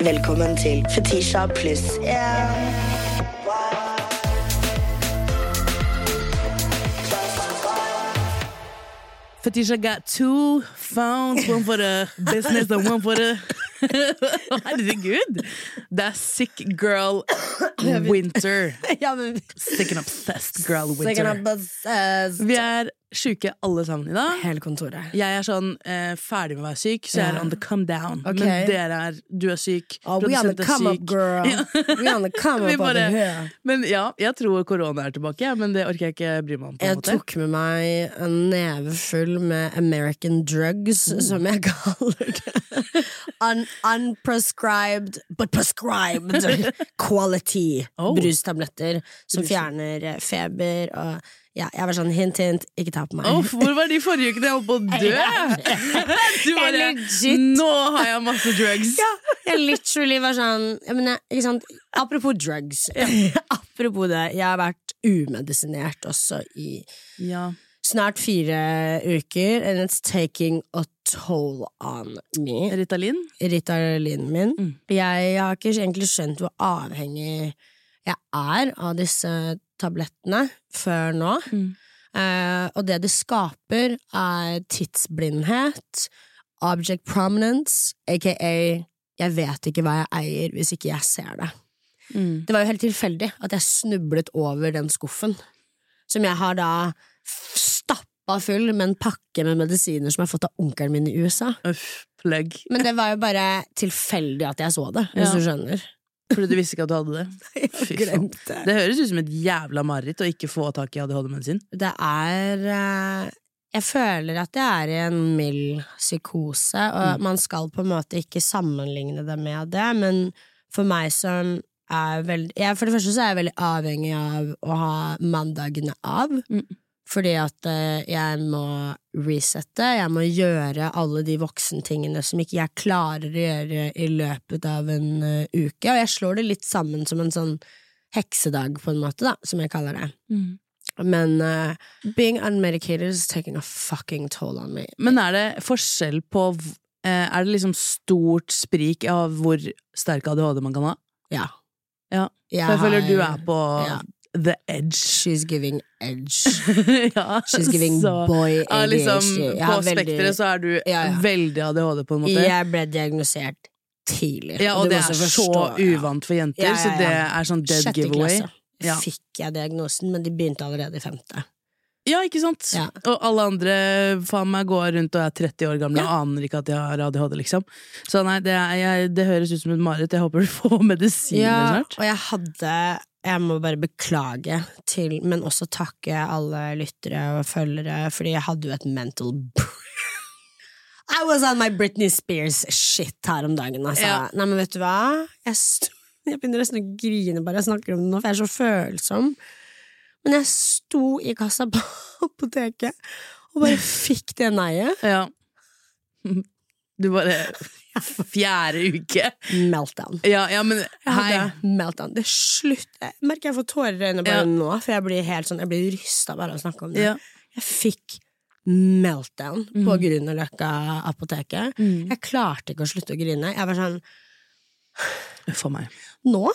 Velkommen til Fetisha pluss én. Fetisha got two phones, one for the business and one for the Herregud! Det er sick girl winter. Sick and obsessed girl winter. winter. and obsessed. Vi er sjuke alle sammen i dag. Hele kontoret. Jeg er sånn eh, ferdig med å være syk, så jeg er on the come down. Okay. Men dere er Du er syk, Oh, we on the come up, girl. girl. We on the come up over bare- here. Men ja, jeg tror korona er tilbake, ja, men det orker jeg ikke bry meg om. Jeg måte tok med meg en neve full med American drugs, Mm. som jeg kaller det. Un unprescribed, but prescribed quality Oh. brustabletter som fjerner feber og ja, jeg var sånn hint, hint, ikke ta på meg. Oh, hvor var de forrige ukene? Jeg holdt på å dø! Du bare Jeg Nå har jeg masse drugs! Ja, jeg literally var sånn jeg mener? Apropos drugs. Apropos det, jeg har vært umedisinert også i Ja. snart fire uker, and it's taking a toll on me. Ritalin? Ritalin min. Mm. Jeg har ikke egentlig skjønt hvor avhengig jeg er av disse tablettene før nå. Mm. Eh, og det det skaper, er tidsblindhet, object prominence, aka jeg vet ikke hva jeg eier hvis ikke jeg ser det. Mm. Det var jo helt tilfeldig at jeg snublet over den skuffen, som jeg har da stappa full med en pakke med medisiner som jeg har fått av onkelen min i USA. Uff, plugg. Men det var jo bare tilfeldig at jeg så det, hvis Ja. du skjønner. Fordi du visste ikke at du hadde det? Fy faen. det. Høres ut som et jævla mareritt å ikke få tak i ADHD-medisin. Det er eh, Jeg føler at jeg er i en mild psykose, og man skal på en måte ikke sammenligne det med det, men for meg som er veldig jeg, For det første så er jeg veldig avhengig av å ha mandagene av. Mm. Fordi at eh, jeg må resette, jeg må gjøre alle de voksentingene som ikke jeg klarer å gjøre i løpet av en eh, uke. Og jeg slår det litt sammen som en sånn heksedag, på en måte, da, som jeg kaller det. Men uh, being unmedicated is taking a fucking toll on me. Men er det forskjell på Er det liksom stort sprik av hvor sterk ADHD man kan ha? Ja. Ja. Jeg For jeg føler du er på ja. The edge. She's giving edge. ja, She's giving så- boy ja, ADHD. liksom, Jeg På spekteret så er du Ja, ja. veldig ADHD, på en måte. Jeg ble diagnosert tidlig. Ja, og det er forstå, så ja. uvant for jenter, Ja, ja, så det er sånn dead Sjette giveaway. klasse Ja. fikk jeg diagnosen, men de begynte allerede i femte. Ja, ikke sant? Ja. Og alle andre faen meg går rundt og er 30 år gamle og aner ikke at de har ADHD, liksom. Så nei, det, er, jeg, det høres ut som et mareritt. Jeg håper du får medisiner Ja, snart. og jeg hadde Jeg må bare beklage til, men også takke alle lyttere og følgere, fordi jeg hadde jo et mental I was on my Britney Spears-shit her om dagen. Altså. Ja. Nei, men vet du hva? Jeg, jeg begynner nesten å grine bare jeg snakker om det nå, for jeg er så følsom. Men jeg sto i kassa på apoteket og bare fikk det nei-et. Ja. Du bare Fjerde uke. Meltdown. Ja, ja, men Jeg hadde meltdown. Det slutt Jeg merker jeg får tårer i øynene bare Ja. nå, for jeg blir helt sånn Jeg blir rysta bare av å snakke om det. Jeg fikk meltdown på Mhm. Grünerløkka apoteket. Mm. Jeg klarte ikke å slutte å grine. Jeg var sånn a meg. Nå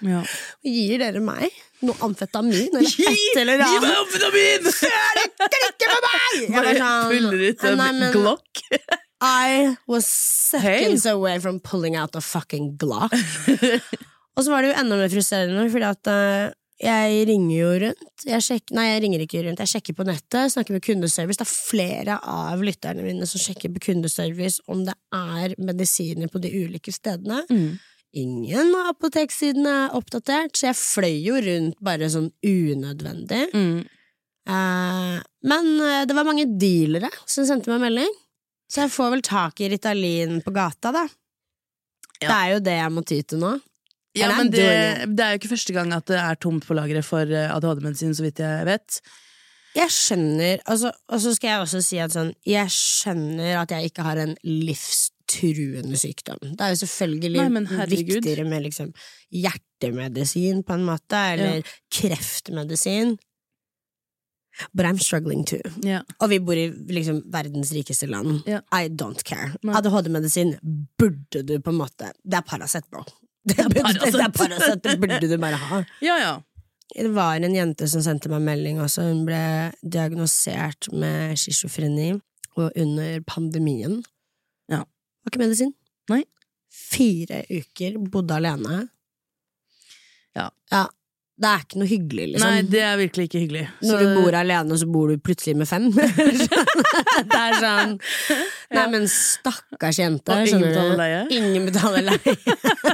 Ja. gir dere meg noe amfetamin eller et eller Gi meg amfetamin! før du klikker med meg! Jeg var Bare sånn, puller ut en Nei, men Glock. I was seconds away from pulling out a fucking Glock. Og så var det jo enda mer frustrerende, fordi at uh, jeg ringer jo rundt. Jeg sjekker, nei, jeg ringer ikke rundt. Jeg sjekker på nettet, snakker med kundeservice. Det er flere av lytterne mine som sjekker på kundeservice om det er medisiner på de ulike stedene. Mm. Ingen av apoteksidene er oppdatert, så jeg fløy jo rundt bare sånn unødvendig. Mm. Eh, men eh, det var mange dealere som sendte meg melding, så jeg får vel tak i Ritalin på gata, da. Det er jo det jeg må ty til nå. Ja, men det, det er jo ikke første gang at det er tomt på lageret for eh, ADHD-medisin, så vidt jeg vet. Jeg skjønner, altså, og så skal jeg også si at sånn, jeg skjønner at jeg ikke har en livstruende sykdom. Det er jo selvfølgelig Nei, viktigere med liksom hjertemedisin, på en måte, eller kreftmedisin. But I'm struggling too. Yeah. Og vi bor i liksom verdens rikeste land. Yeah. I don't care. ADHD-medisin burde du på en måte Det er Paracet, bro. Det er Paracet, det burde du bare ha. ja, ja. Det var en jente som sendte meg melding også. Hun ble diagnosert med schizofreni under pandemien. Ja. Var ikke medisin. Nei. Fire uker, bodde alene. Ja. Ja. Det er ikke noe hyggelig, liksom. Nei, det er virkelig ikke hyggelig. Når Så- du bor alene, så bor du plutselig med fem. det er sånn Nei, men stakkars jente. Og ingen betaler leie? Ingen betaler leie.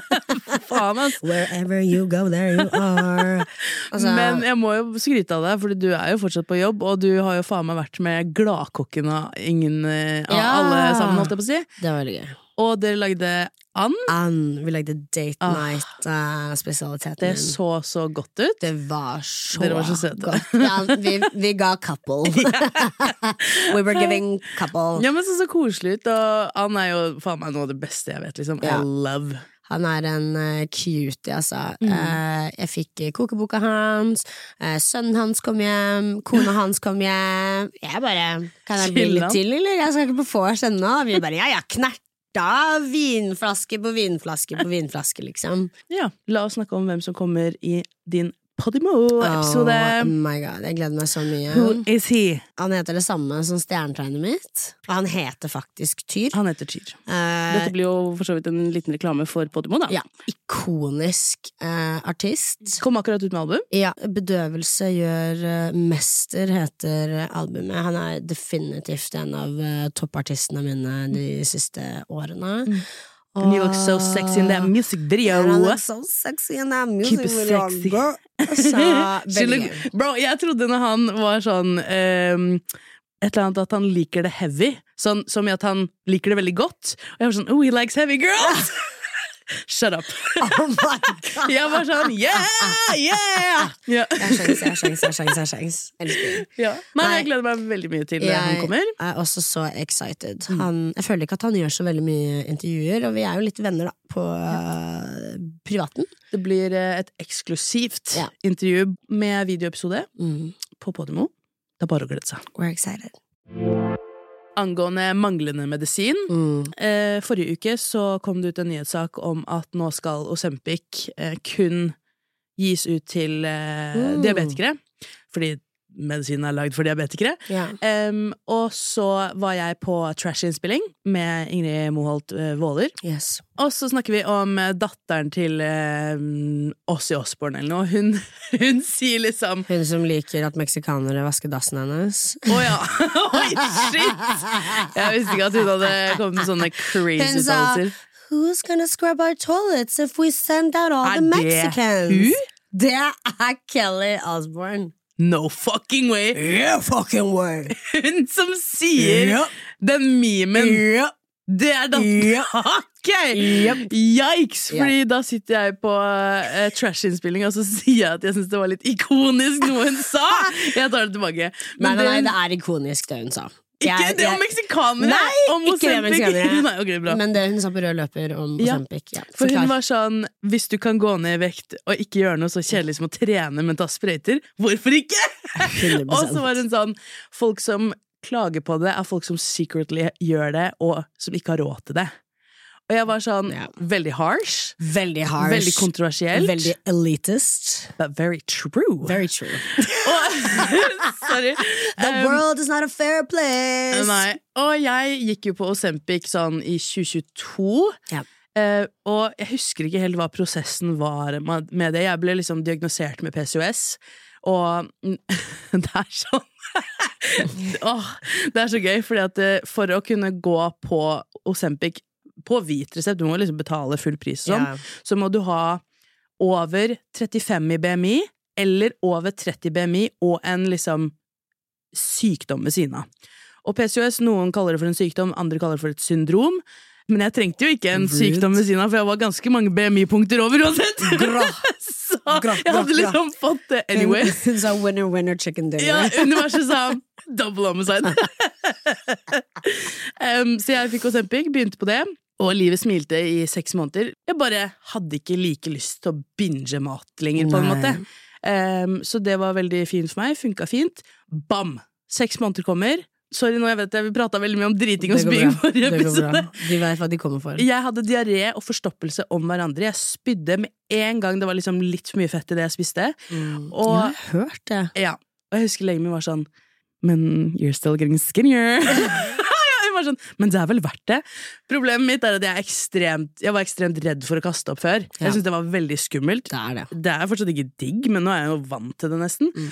Faen, ass. Wherever you go, there you are. Altså, Men jeg må jo skryte av deg, for du er jo fortsatt på jobb, og du har jo faen meg vært med gladkokken av ingen av Ja. alle sammen, holdt jeg på å si. det var veldig gøy. Og dere lagde and. And vi lagde date Ah. night-spesialiteten Det så så godt ut. Det var så, Dere var så søte. godt. Ja, vi, vi ga couple. We were giving couple. Ja, men så, så koselig ut, og and er jo faen meg noe av det beste jeg vet, liksom. Ja. I love. Han er en uh, cutie, altså. Mm. Uh, jeg fikk eh, kokeboka hans, uh, sønnen hans kom hjem, kona hans kom hjem. Jeg bare Kan jeg bli litt til, eller? Jeg skal ikke på vors ennå. Vi bare ja ja, knerta vinflaske på vinflaske på vinflaske, liksom. Ja, la oss snakke om hvem som kommer i din Podimo-episode. Oh my god, jeg gleder meg så mye. Who is he? Han heter det samme som stjernetegnet mitt. Og han heter faktisk Tyr. Han heter Tyr. Eh, Dette blir jo for så vidt en liten reklame for Podimo, da. ja, ikonisk eh, artist. Kom akkurat ut med album. Ja, Bedøvelse gjør eh, mester, heter albumet. Han er definitivt en av eh, toppartistene mine de siste årene. And you look so sexy in that music video. And I look so sexy in that music Keep it sexy. look- Bro, jeg trodde når han var sånn um, et eller annet at han liker det heavy. Sånn som i at han liker det veldig godt. Og jeg var sånn Oh, he likes heavy girls! Shut up. Oh my god! Jeg var sånn Yeah! Yeah! Ja. Jeg har sjans, jeg har sjans, jeg har sjans. jeg sjans. Ja. Nei, jeg gleder meg veldig mye til han Jeg er også så excited. Mm. Han, jeg føler ikke at han gjør så veldig mye intervjuer, og vi er jo litt venner da, på eh, privaten. Det blir eh, et eksklusivt Ja. intervju med videoepisode Mm. på Podimo. Det er bare å glede seg. We're excited. Angående manglende medisin. Mm. Eh, forrige uke så kom det ut en nyhetssak om at nå skal Osempic eh, kun gis ut til eh, Mm. diabetikere. Fordi medisinen er lagd for diabetikere. Ja. Um, og så var jeg på trash-innspilling med Ingrid Moholt uh, Våler. Yes. Og så snakker vi om eh, datteren til uh, Åssi Osborne eller noe. Hun, hun sier liksom Hun som liker at meksikanere vasker dassen hennes. Å ja! Oi, shit! Jeg visste ikke at hun hadde kommet med sånne crazy uttalelser. Who's gonna scrub our toilets if we send out all Er the det Mexicans? hun? Det er Kelly Osbourne. No fucking way! Yeah, fucking way. Hun som sier yeah. den memen. Yeah. Det er! Ja. Ok! Yep. Yikes! Fordi Fordi da sitter jeg på uh, trash-innspilling, og så sier jeg at jeg syns det var litt ikonisk noe hun sa! Jeg tar det tilbake. Nei, nei, nei, det- det er ikonisk det hun sa. Ikke Jeg- det om meksikanere! Nei, om ikke det meksikanere. Nei, okay. Men det hun sa på rød løper om Ja. Ja. For hun var sånn Hvis du kan gå ned i vekt og ikke gjøre noe så kjedelig som å trene, men ta sprøyter, hvorfor ikke? og så var hun sånn Folk som klager på det, er folk som secretly gjør det, og som ikke har råd til det. Og jeg var sånn yeah. Veldig harsh. Veldig harsh. Veldig kontroversielt. Veldig elitist. But very true. Very true. Og, sorry. The Um, world is not a fair place. Nei. Og jeg gikk jo på Osempic sånn i 2022. Yeah. Uh, og jeg husker ikke helt hva prosessen var med med det. Jeg ble liksom diagnosert med PCOS, og det er sånn Åh, Det er så gøy, fordi at eh, for å kunne gå på Ozempic på hvit resept, du må liksom betale full pris og sånn, Ja. så må du ha over 35 i BMI, eller over 30 BMI, og en liksom sykdom ved siden av. Og PCOS, noen kaller det for en sykdom, andre kaller det for et syndrom. Men jeg trengte jo ikke en Rude. sykdom ved siden av, for jeg var ganske mange BMI-punkter over uansett. Gra. Så Gra, jeg hadde liksom fått det anyway. Hun sa winner, winner, chicken dinner. Ja, universet sa double homicide. um, så jeg fikk Ozempic, begynte på det, og livet smilte i seks måneder. Jeg bare hadde ikke like lyst til å binge mat lenger, på en Nei. måte. Um, så det var veldig fint for meg, funka fint. bam! Seks måneder kommer. Sorry, nå jeg vet jeg, vi prata veldig mye om driting og spying forrige episode. De vet hva de kommer for. Jeg hadde diaré og forstoppelse om hverandre. Jeg spydde med en gang det var liksom litt for mye fett i det jeg spiste. Mm. Og- jeg har hørt det. Ja, og jeg husker legen min var sånn Men you're still getting skinnier. Var sånn, Men det er vel verdt det? Problemet mitt er at jeg, er ekstremt, jeg var ekstremt redd for å kaste opp før. Ja. Jeg syntes det var veldig skummelt. Det er det. Det er fortsatt ikke digg, men nå er jeg jo vant til det nesten. Mm.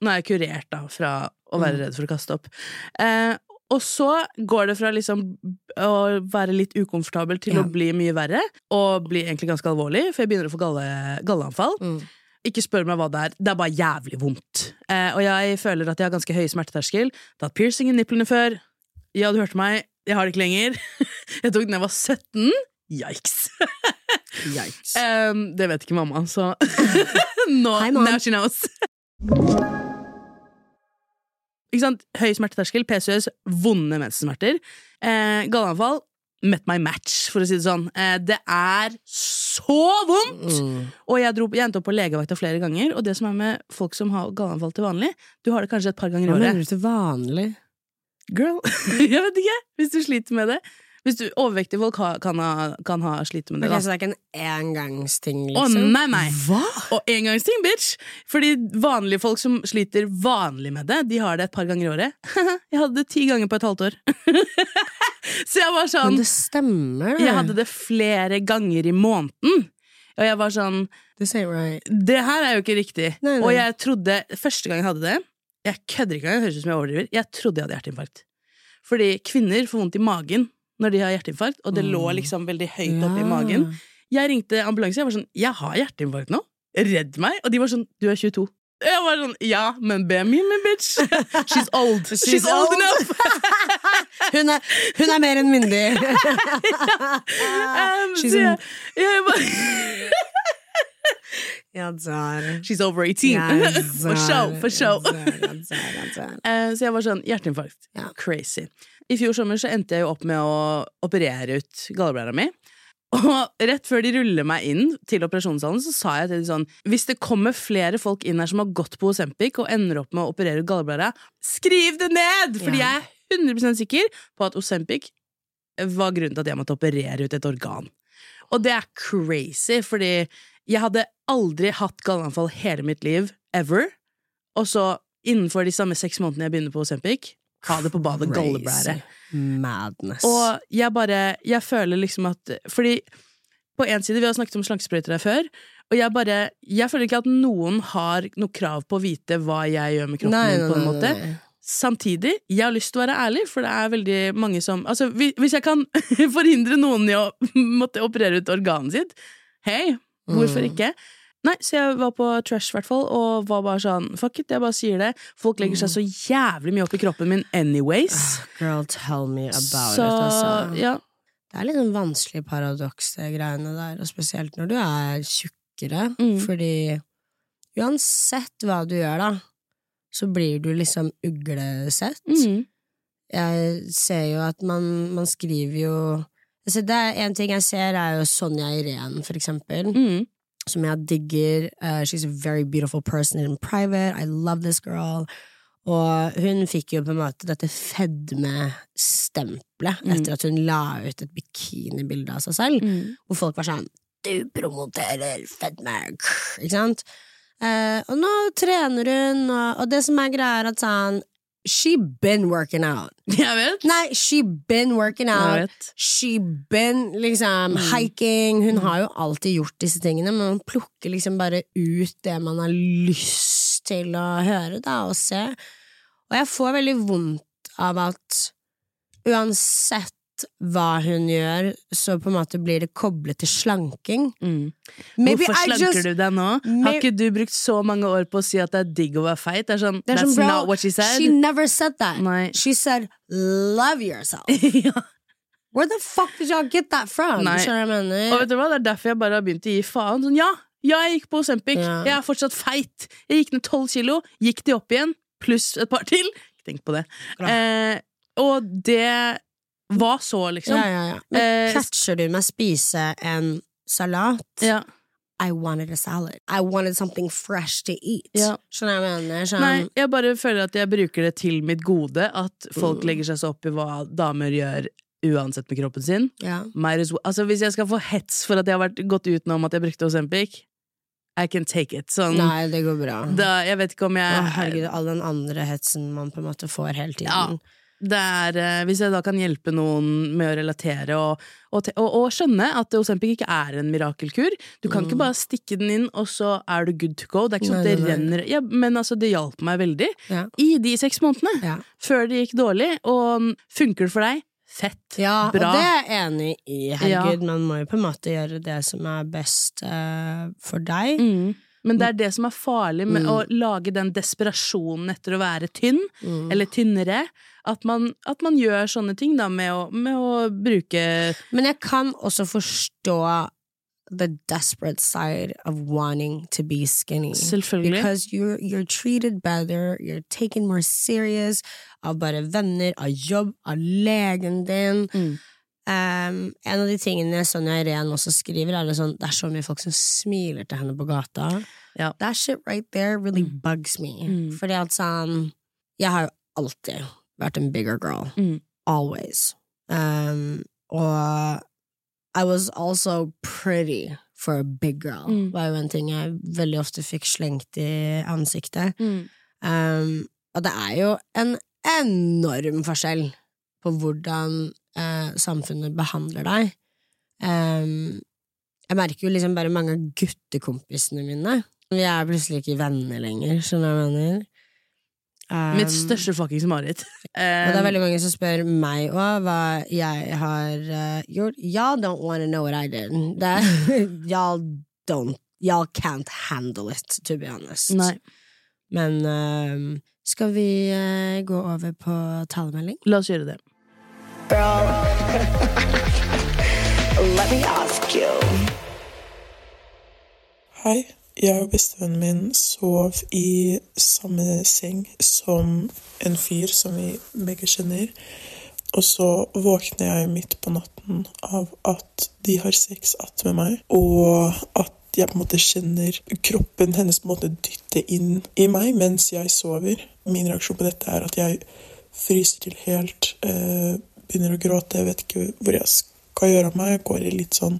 Nå er jeg kurert da fra å være Mm. redd for å kaste opp. Eh, og så går det fra liksom å være litt ukomfortabel til Ja. å bli mye verre, og bli egentlig ganske alvorlig, for jeg begynner å få galle, galleanfall. Mm. Ikke spør meg hva det er, det er bare jævlig vondt. Eh, og jeg føler at jeg har ganske høy smerteterskel. Det har hatt piercing i nipplene før. Ja, du hørte meg, jeg har det ikke lenger. jeg tok den da jeg var 17. Yikes. Yikes. Um, det vet ikke mamma, så nå, Hei, now she knows. Ikke sant? Høy smerteterskel, PCOS, vonde mensensmerter. Eh, galleanfall, met my match, for å si det sånn. Eh, det er så vondt! Mm. Og jeg, dro, jeg endte opp på legevakta flere ganger, og det som er med folk som har galleanfall til vanlig, du har det kanskje et par ganger i året. Hva mener du til vanlig? Girl, jeg vet ikke, hvis du sliter med det. Hvis du Overvektige folk ha, kan, ha, kan ha slite med det. Okay, så det er ikke en engangsting, Å, liksom? nei, nei. Hva? Og engangsting, bitch! Fordi vanlige folk som sliter vanlig med det, de har det et par ganger i året. jeg hadde det ti ganger på et halvt år. Så jeg var sånn Men det stemmer, det. Jeg hadde det flere ganger i måneden. Og jeg var sånn right. Det her er jo ikke riktig. Nei, nei. Og jeg trodde Første gang jeg hadde det Jeg kødder ikke engang, høres ut som jeg overdriver. Jeg trodde jeg hadde hjerteinfarkt. Fordi kvinner får vondt i magen når de har hjerteinfarkt, og det lå Mm. liksom veldig høyt oppe i magen. Jeg ringte ambulanse. Jeg var sånn Jeg har hjerteinfarkt nå. Redd meg. Og de var sånn Du er 22. Jeg var sånn Ja, men be min bitch. She's old. She's, old, old. enough. Hun er, hun er mer enn myndig. Um, She's in- jeg, jeg bare, ja, der. She's over 18. Ja, for show, for show. ja. Eh, Så jeg var sånn Hjerteinfarkt. Ja. Crazy. I fjor sommer så endte jeg jo opp med å operere ut galleblæra mi. Og rett før de ruller meg inn til operasjonssalen, så sa jeg til dem sånn Hvis det kommer flere folk inn her som har gått på Osempic og ender opp med å operere ut galleblæra, skriv det ned! Fordi jeg er 100% sikker på at Osempic var grunnen til at jeg måtte operere ut et organ. Og det er crazy, fordi jeg hadde aldri hatt galleanfall hele mitt liv, ever. Og så, innenfor de samme seks månedene jeg begynner på Osempic, ha det på badet galleblære. Madness. Og jeg bare Jeg føler liksom at Fordi på en side, vi har snakket om slankesprøyter her før, og jeg bare Jeg føler ikke at noen har noe krav på å vite hva jeg gjør med kroppen Nei, min, på en nei, måte. nei. Samtidig, jeg har lyst til å være ærlig, for det er veldig mange som Altså, hvis jeg kan forhindre noen i å måtte operere ut organet sitt, hei, hvorfor Mm. ikke? Nei, så jeg var på trash, i og var bare sånn Fuck it, jeg bare sier det. Folk legger seg så jævlig mye opp i kroppen min anyways. Girl, tell me about Så it, altså. ja. Det er litt sånn vanskelig paradoks, det greiene der, og spesielt når du er tjukkere, Mm. fordi uansett hva du gjør, da, så blir du liksom uglesett. Mm. Jeg ser jo at man, man skriver jo altså det er En ting jeg ser, er jo Sonja Irén, for eksempel, Mm. som jeg digger. Uh, she's a very beautiful person in private. I love this girl. Og hun fikk jo på en måte dette fedmestempelet Mm. etter at hun la ut et bikinibilde av seg selv, Mm. hvor folk var sånn Du promoterer fedme! Ikke sant? Uh, og nå trener hun, og, og det som er greia, er at sånn She been working out. Jeg vet. Nei, she been working out. She been liksom Mm. hiking. Hun har jo alltid gjort disse tingene, men man plukker liksom bare ut det man har lyst til å høre da, og se. Og jeg får veldig vondt av at uansett hva hun gjør, så på en måte blir det koblet til slanking. Mm. Maybe Hvorfor I slanker just- du deg nå? Har ikke du brukt så mange år på å si at det er digg å være feit? Det er sånn, Det er That's sånn, bro, not what she said. She never said that. Nei. She said love yourself. ja. Where the fuck did y'all get that from? Nei. Og vet du hva, det er derfor jeg bare har begynt å gi faen. Sånn, ja, ja, jeg gikk på Osempic. Ja. Jeg er fortsatt feit. Jeg gikk ned tolv kilo, gikk de opp igjen, pluss et par til. Ikke tenk på det. Eh, og det var så, liksom. Ja, ja, ja. Men Eh, catcher du meg spise en salat, Ja. I wanted a salad. I wanted something fresh to eat. Ja. Skjønner hva jeg mener? Skjønner... Nei, jeg bare føler at jeg bruker det til mitt gode, at folk Mm. legger seg så opp i hva damer gjør uansett med kroppen sin. ja. Altså, hvis jeg skal få hets for at jeg har vært gått utenom at jeg brukte Osempic I can take it. Sånn, Nei, det går bra. da, jeg vet ikke om jeg Å, herregud, all den andre hetsen man på en måte får hele tiden. Ja. Er, eh, Hvis jeg da kan hjelpe noen med å relatere og, og, og, og skjønne at Osempic ikke er en mirakelkur Du kan ikke bare stikke den inn, og så er du good to go. Det er ikke sånn at Mm. Det renner ja, Men altså, det hjalp meg veldig Ja. i de seks månedene. Ja. Før det gikk dårlig. Og funker det for deg? Fett. Ja, Bra. og det er jeg enig i. Herregud, man må jo på en måte gjøre det som er best uh, for deg. Mm. Men det er det som er farlig med Mm. å lage den desperasjonen etter å være tynn, Mm. eller tynnere. At man, at man gjør sånne ting da med å, med å bruke Men jeg kan også forstå the desperate side of wanting to be skinny. Selvfølgelig. Because you're, you're treated better, you're taken more serious av bare venner, av jobb, av legen din. Mm. Um, en av de tingene Sonja Irén også skriver, er det sånn Det er så mye folk som smiler til henne på gata. Ja. That shit right there really Mm. bugs me. Mm. Fordi at sånn Jeg har jo alltid vært en bigger girl. Mm. Always. Um, og I was also pretty for a big girl. Mm. var jo en ting jeg veldig ofte fikk slengt i ansiktet. Um, og det er jo en enorm forskjell på hvordan eh, samfunnet behandler deg. Um, jeg merker jo liksom bare mange av guttekompisene mine. Vi er plutselig ikke venner lenger, skjønner du hva jeg mener? Um, Mitt største fuckings mareritt. og det er veldig mange som spør meg òg hva jeg har uh, gjort. Y'all don't wanna know what I did. Y'all don't Y'all can't handle it, to be honest. Nei. Men ehm, skal vi eh, gå over på talemelding? La oss gjøre det. Girl, let me ask you. Hei, jeg og bestevennen min sov i samme seng som en fyr som vi begge kjenner. Og så våkner jeg midt på natten av at de har sex attmed meg, og at jeg på en måte kjenner kroppen hennes på en måte dytte inn i meg mens jeg sover. Min reaksjon på dette er at jeg fryser til helt, eh, begynner å gråte, jeg vet ikke hvor jeg skal gjøre av meg, jeg går i litt sånn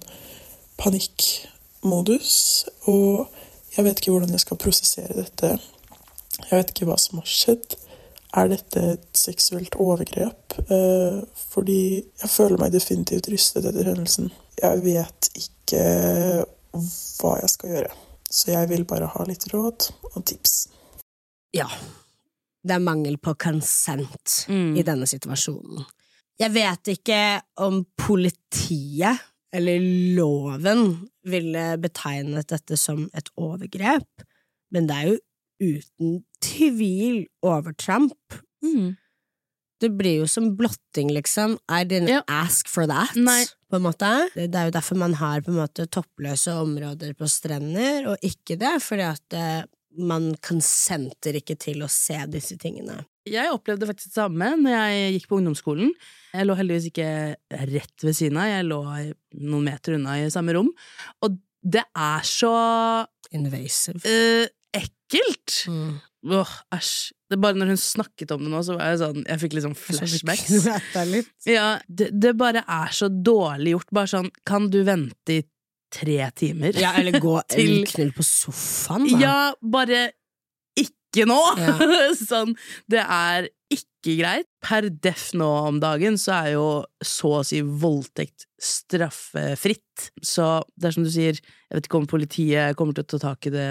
panikkmodus. Og jeg vet ikke hvordan jeg skal prosessere dette. Jeg vet ikke hva som har skjedd. Er dette et seksuelt overgrep? Eh, fordi jeg føler meg definitivt rystet etter hendelsen. Jeg vet ikke hva jeg skal gjøre. Så jeg vil bare ha litt råd og tips. Ja. Det er mangel på consent Mm. i denne situasjonen. Jeg vet ikke om politiet eller loven ville betegnet dette som et overgrep, men det er jo uten tvil overtramp. Mm. Det blir jo som blotting, liksom. I didn't Ja. ask for that, Nei. på en måte. Det det er jo derfor man har på en måte toppløse områder på strender, og ikke det, fordi at eh, man konsenter ikke til å se disse tingene. Jeg opplevde faktisk det samme når jeg gikk på ungdomsskolen. Jeg lå heldigvis ikke rett ved siden av, jeg lå noen meter unna i samme rom. Og det er så Invasive. Uh, ekkelt! Mm. Åh, æsj. Det er Bare når hun snakket om det nå, så var jeg sånn Jeg fikk sånn flashbacks. Ja, det, det bare er så dårlig gjort. Bare sånn, kan du vente i tre timer? Ja, eller gå Til- knull på sofaen, da. Ja, bare ikke nå! Ja. sånn, det er ikke greit. Per def nå om dagen så er jo så å si voldtekt straffefritt. Så det er som du sier, jeg vet ikke om politiet kommer til å ta tak i det,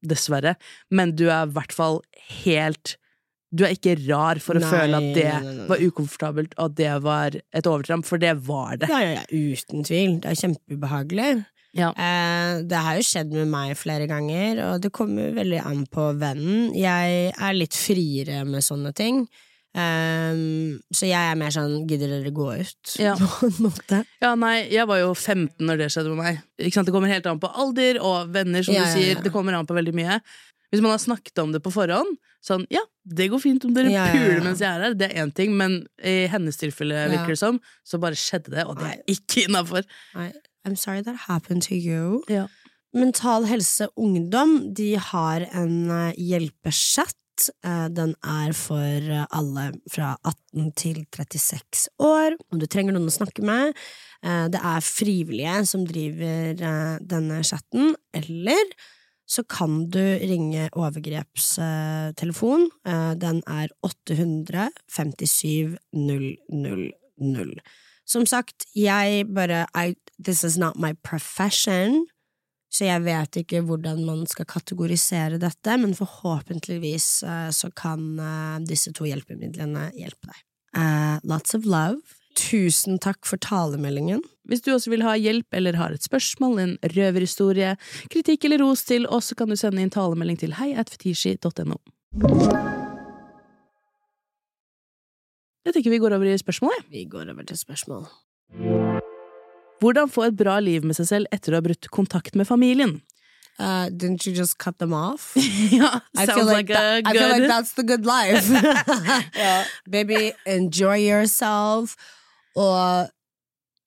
dessverre, men du er i hvert fall helt du er ikke rar for å Nei, føle at det nei, nei, var ukomfortabelt, og at det var et overtramp, for det var det. Ja, ja, ja, uten tvil. Det er kjempeubehagelig. Ja. Eh, det har jo skjedd med meg flere ganger, og det kommer veldig an på vennen. Jeg er litt friere med sånne ting. Ehm, så jeg er mer sånn gidder dere gå ut, Ja. på en måte. Ja, nei, jeg var jo 15 når det skjedde med meg. Det kommer helt an på alder og venner, som Ja, du sier. ja. Det kommer an på veldig mye. Hvis man har snakket om det på forhånd, sånn ja, det går fint om dere puler mens jeg er her, det er én ting, men i hennes tilfelle, virker det som, så bare skjedde det, og det er ikke innafor. I'm sorry that happened to you. Ja. Mental Helse Ungdom de har en eh, hjelpechat. Eh, Den er for eh, alle fra 18 til 36 år. Om du trenger noen å snakke med. eh, Det er frivillige som driver denne chatten, eller så kan du ringe overgrepstelefon. Den er 857 000. Som sagt, jeg bare I, This is not my profession. Så jeg vet ikke hvordan man skal kategorisere dette, men forhåpentligvis eh, så kan eh, disse to hjelpemidlene hjelpe deg. Uh, lots of love. Tusen takk for talemeldingen. Hvis du også vil ha hjelp eller har et spørsmål, en røverhistorie, kritikk eller ros til oss, så kan du sende inn talemelding til heiatfetishi.no. Jeg tenker vi går over i spørsmålet. Vi går over til spørsmål. Hvordan få et bra liv med seg selv etter å ha brutt kontakt med familien? Uh, didn't you just cut them off? ja, I sounds feel like, like, a that, I feel like that's the good life. Baby, enjoy yourself, og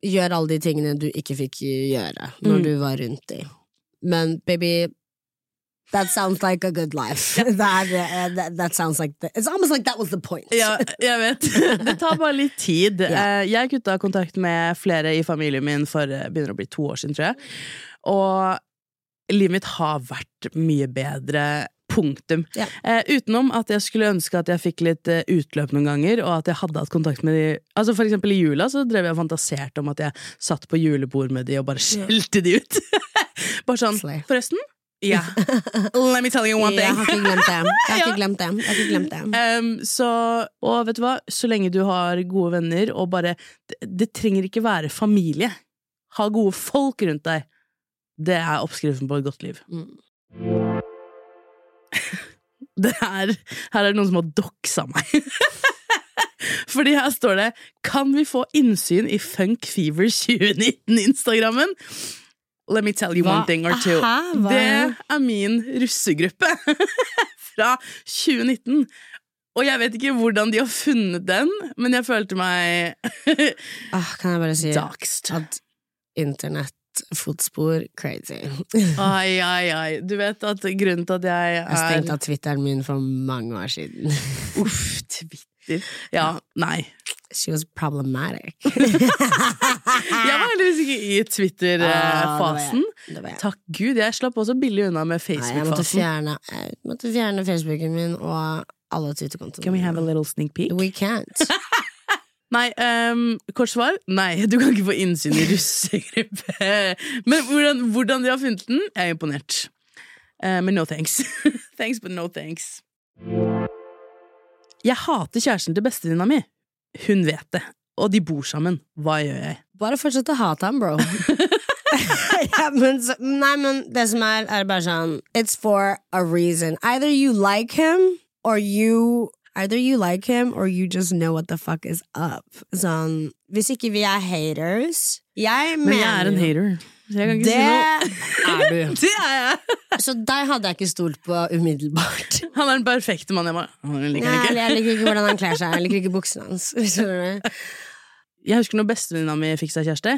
gjør alle de tingene du ikke fikk gjøre når Mm. du var rundt de. Men baby, that sounds like a good life. that, uh, that, that sounds like the, It's almost like that was the point. Ja, jeg vet. Det tar bare litt tid. Eh, Jeg kutta kontakt med flere i familien min for eh, begynner å bli to år siden, tror jeg. Og livet mitt har vært mye bedre. Punktum. Ja. Eh, utenom at jeg skulle ønske at jeg fikk litt eh, utløp noen ganger, og at jeg hadde hatt kontakt med de Altså For eksempel i jula så drev jeg og fantaserte om at jeg satt på julebord med de og bare skjelte de ut. bare sånn Forresten? Ja. Let me tell you one Jeg thing. har ikke glemt det. Jeg har ikke glemt. Jeg har ikke glemt det. Um, så, og vet du hva, så lenge du har gode venner, og bare Det, det trenger ikke være familie. Ha gode folk rundt deg. Det er oppskriften på et godt liv. Mm. Det her, her er det noen som har doxa meg. Fordi her står det 'Kan vi få innsyn i Funk Fever 2019-instagrammen'? Let me tell you Hva- one thing or two. Aha, Det er- er min russegruppe fra 2019. Og jeg vet ikke hvordan de har funnet den, men jeg følte meg Ah, kan jeg bare si doxed. at internettfotspor crazy. Ai, ai, ai. Du vet at grunnen til at jeg Jeg stengte er av Twitteren min for mange år siden. Uff, Twitter. Ja, nei. She was problematic. Jeg var heldigvis ikke i Twitter-fasen. Ah. Takk Gud, jeg slapp også billig unna med jeg Facebook-fasen. fjerne, jeg måtte fjerne Facebooken min og alle Twitter-kontoene. Can we have a little sneak peek? We can't. Nei, um, kort svar. Nei, du kan ikke få innsyn i russegruppe. Men hvordan, hvordan de har funnet den, jeg er imponert. Uh, men no thanks. thanks, but no thanks. Jeg hater kjæresten til bestevenninna mi. Hun vet det. Og de bor sammen. Hva gjør jeg? Bare fortsett å hate ham, bro. ja, men, så, nei, men det som er, er bare sånn It's for a reason. Either you like him, or you Either you like him, or you just know what the fuck is up. Sånn, hvis ikke vi er haters Jeg Men jeg er en hater. Så jeg kan ikke Det si noe. er du. Det er jeg! Så deg hadde jeg ikke stolt på umiddelbart. Han er den perfekte mannen. Jeg bare, «Å, den liker Nei, han ikke. jeg liker ikke hvordan han kler seg. Jeg liker ikke buksene hans. Jeg husker når bestevenninna mi fikk seg kjæreste.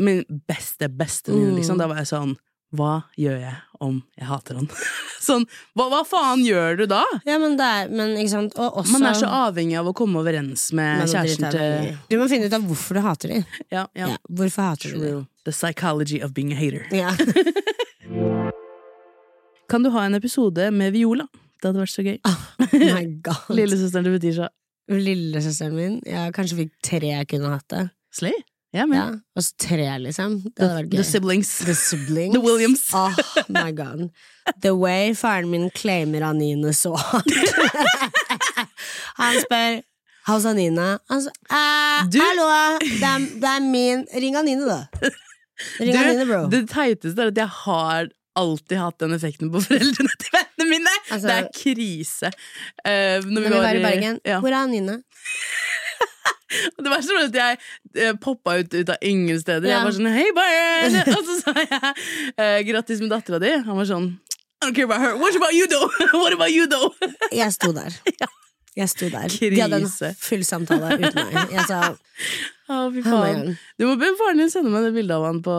Min beste bestevenninne, Mm. liksom. Da var jeg sånn Hva gjør jeg om jeg hater han? sånn, hva, hva faen gjør du da? Ja, men det er Men ikke sant. Og også Man er så avhengig av å komme overens med kjæresten til Du må finne ut av hvorfor du hater dem. ja, ja. Ja, hvorfor hater du dem? The psychology of being a hater. Ja. Kan du ha en episode med Viola? Det hadde vært så gøy. Oh my god. Lillesøsteren til Fetisha. Lillesøsteren min. Jeg kanskje fikk tre jeg kunne hatt det. Slay? Ja, Ja, Og så tre, liksom. Det hadde vært The siblings. The siblings. The Williams. Oh my god. The way faren min claimer Anine så. Han spør How's Anine? Han sier eh, Du- Hallo, det er, det er min Ring Anine, da. Ring Anine, bro. det teiteste er at jeg har alltid hatt den effekten på foreldrene til vennene mine! Altså- det er krise. Uh, når Når vi var i Bergen. Ja. Hvor er Anine? Det var sånn at jeg eh, poppa ut, ut av ingen steder. Ja. Jeg var sånn 'hei, Bayern!' Og så sa jeg eh, 'grattis med dattera di'. Han var sånn 'I don't care about her. What about you, though?' What about you, though? Jeg sto der. Jeg sto der. Krise. De hadde en full samtale uten meg. Jeg sa Å, fy oh faen. Du må be faren din sende meg det bildet av han på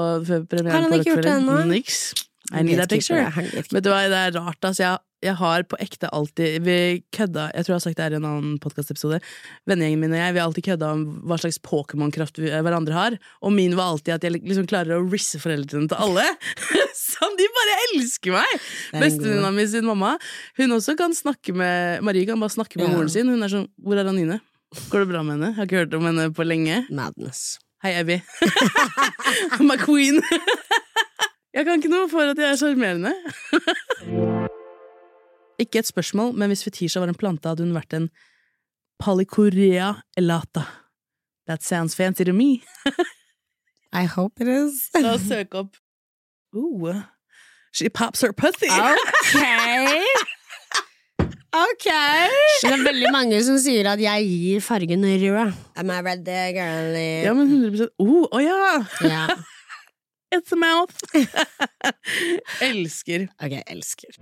premieren. Har han ikke gjort det ennå? Niks. I need that picture. Vet du hva, det er rart, altså. Jeg, jeg har på ekte alltid Vi kødda Jeg tror jeg har sagt det her i en annen podkastepisode. Vennegjengen min og jeg vi har alltid kødda om hva slags Pokémon-kraft hverandre har. Og min var alltid at jeg liksom klarer å risse foreldrene til alle. Som de bare elsker meg! en Bestevenninna mi sin mamma. Hun også kan snakke med Marie kan bare snakke med Ja. moren sin. Hun er sånn 'Hvor er Anine? Går det bra med henne?' Jeg har ikke hørt om henne på lenge. Madness. Hei, Abby. My queen. jeg kan ikke noe for at jeg er sjarmerende. ikke et spørsmål, men hvis Fetisha var en plante, hadde hun vært en palicorea elata. That sounds fancy to me. I hope it is. La oss søke opp. Ooh. She pops her pussy. Okay. Ok! Det er veldig mange som sier at jeg gir fargen rød. Am I red there, girlie? Ja, men 100 Å oh, ja! Ja. It's a mouth! Elsker. Ok, elsker.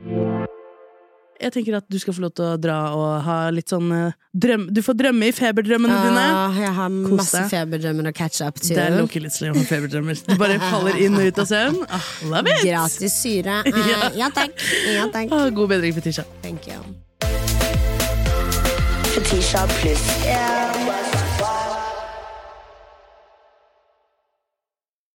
Jeg tenker at du skal få lov til å dra og ha litt sånn eh, drøm... Du får drømme i feberdrømmene dine. Ah, jeg har Kose. masse feberdrømmer å catch up til. Det er low-key litt slem med feberdrømmer. Du bare faller inn og ut av søvn. Ah, love it! Gratis syre. Uh, Ja. ja takk. Ja takk. Ah, god bedring, Fetisha. Thank you. Fetisha pluss. Yeah.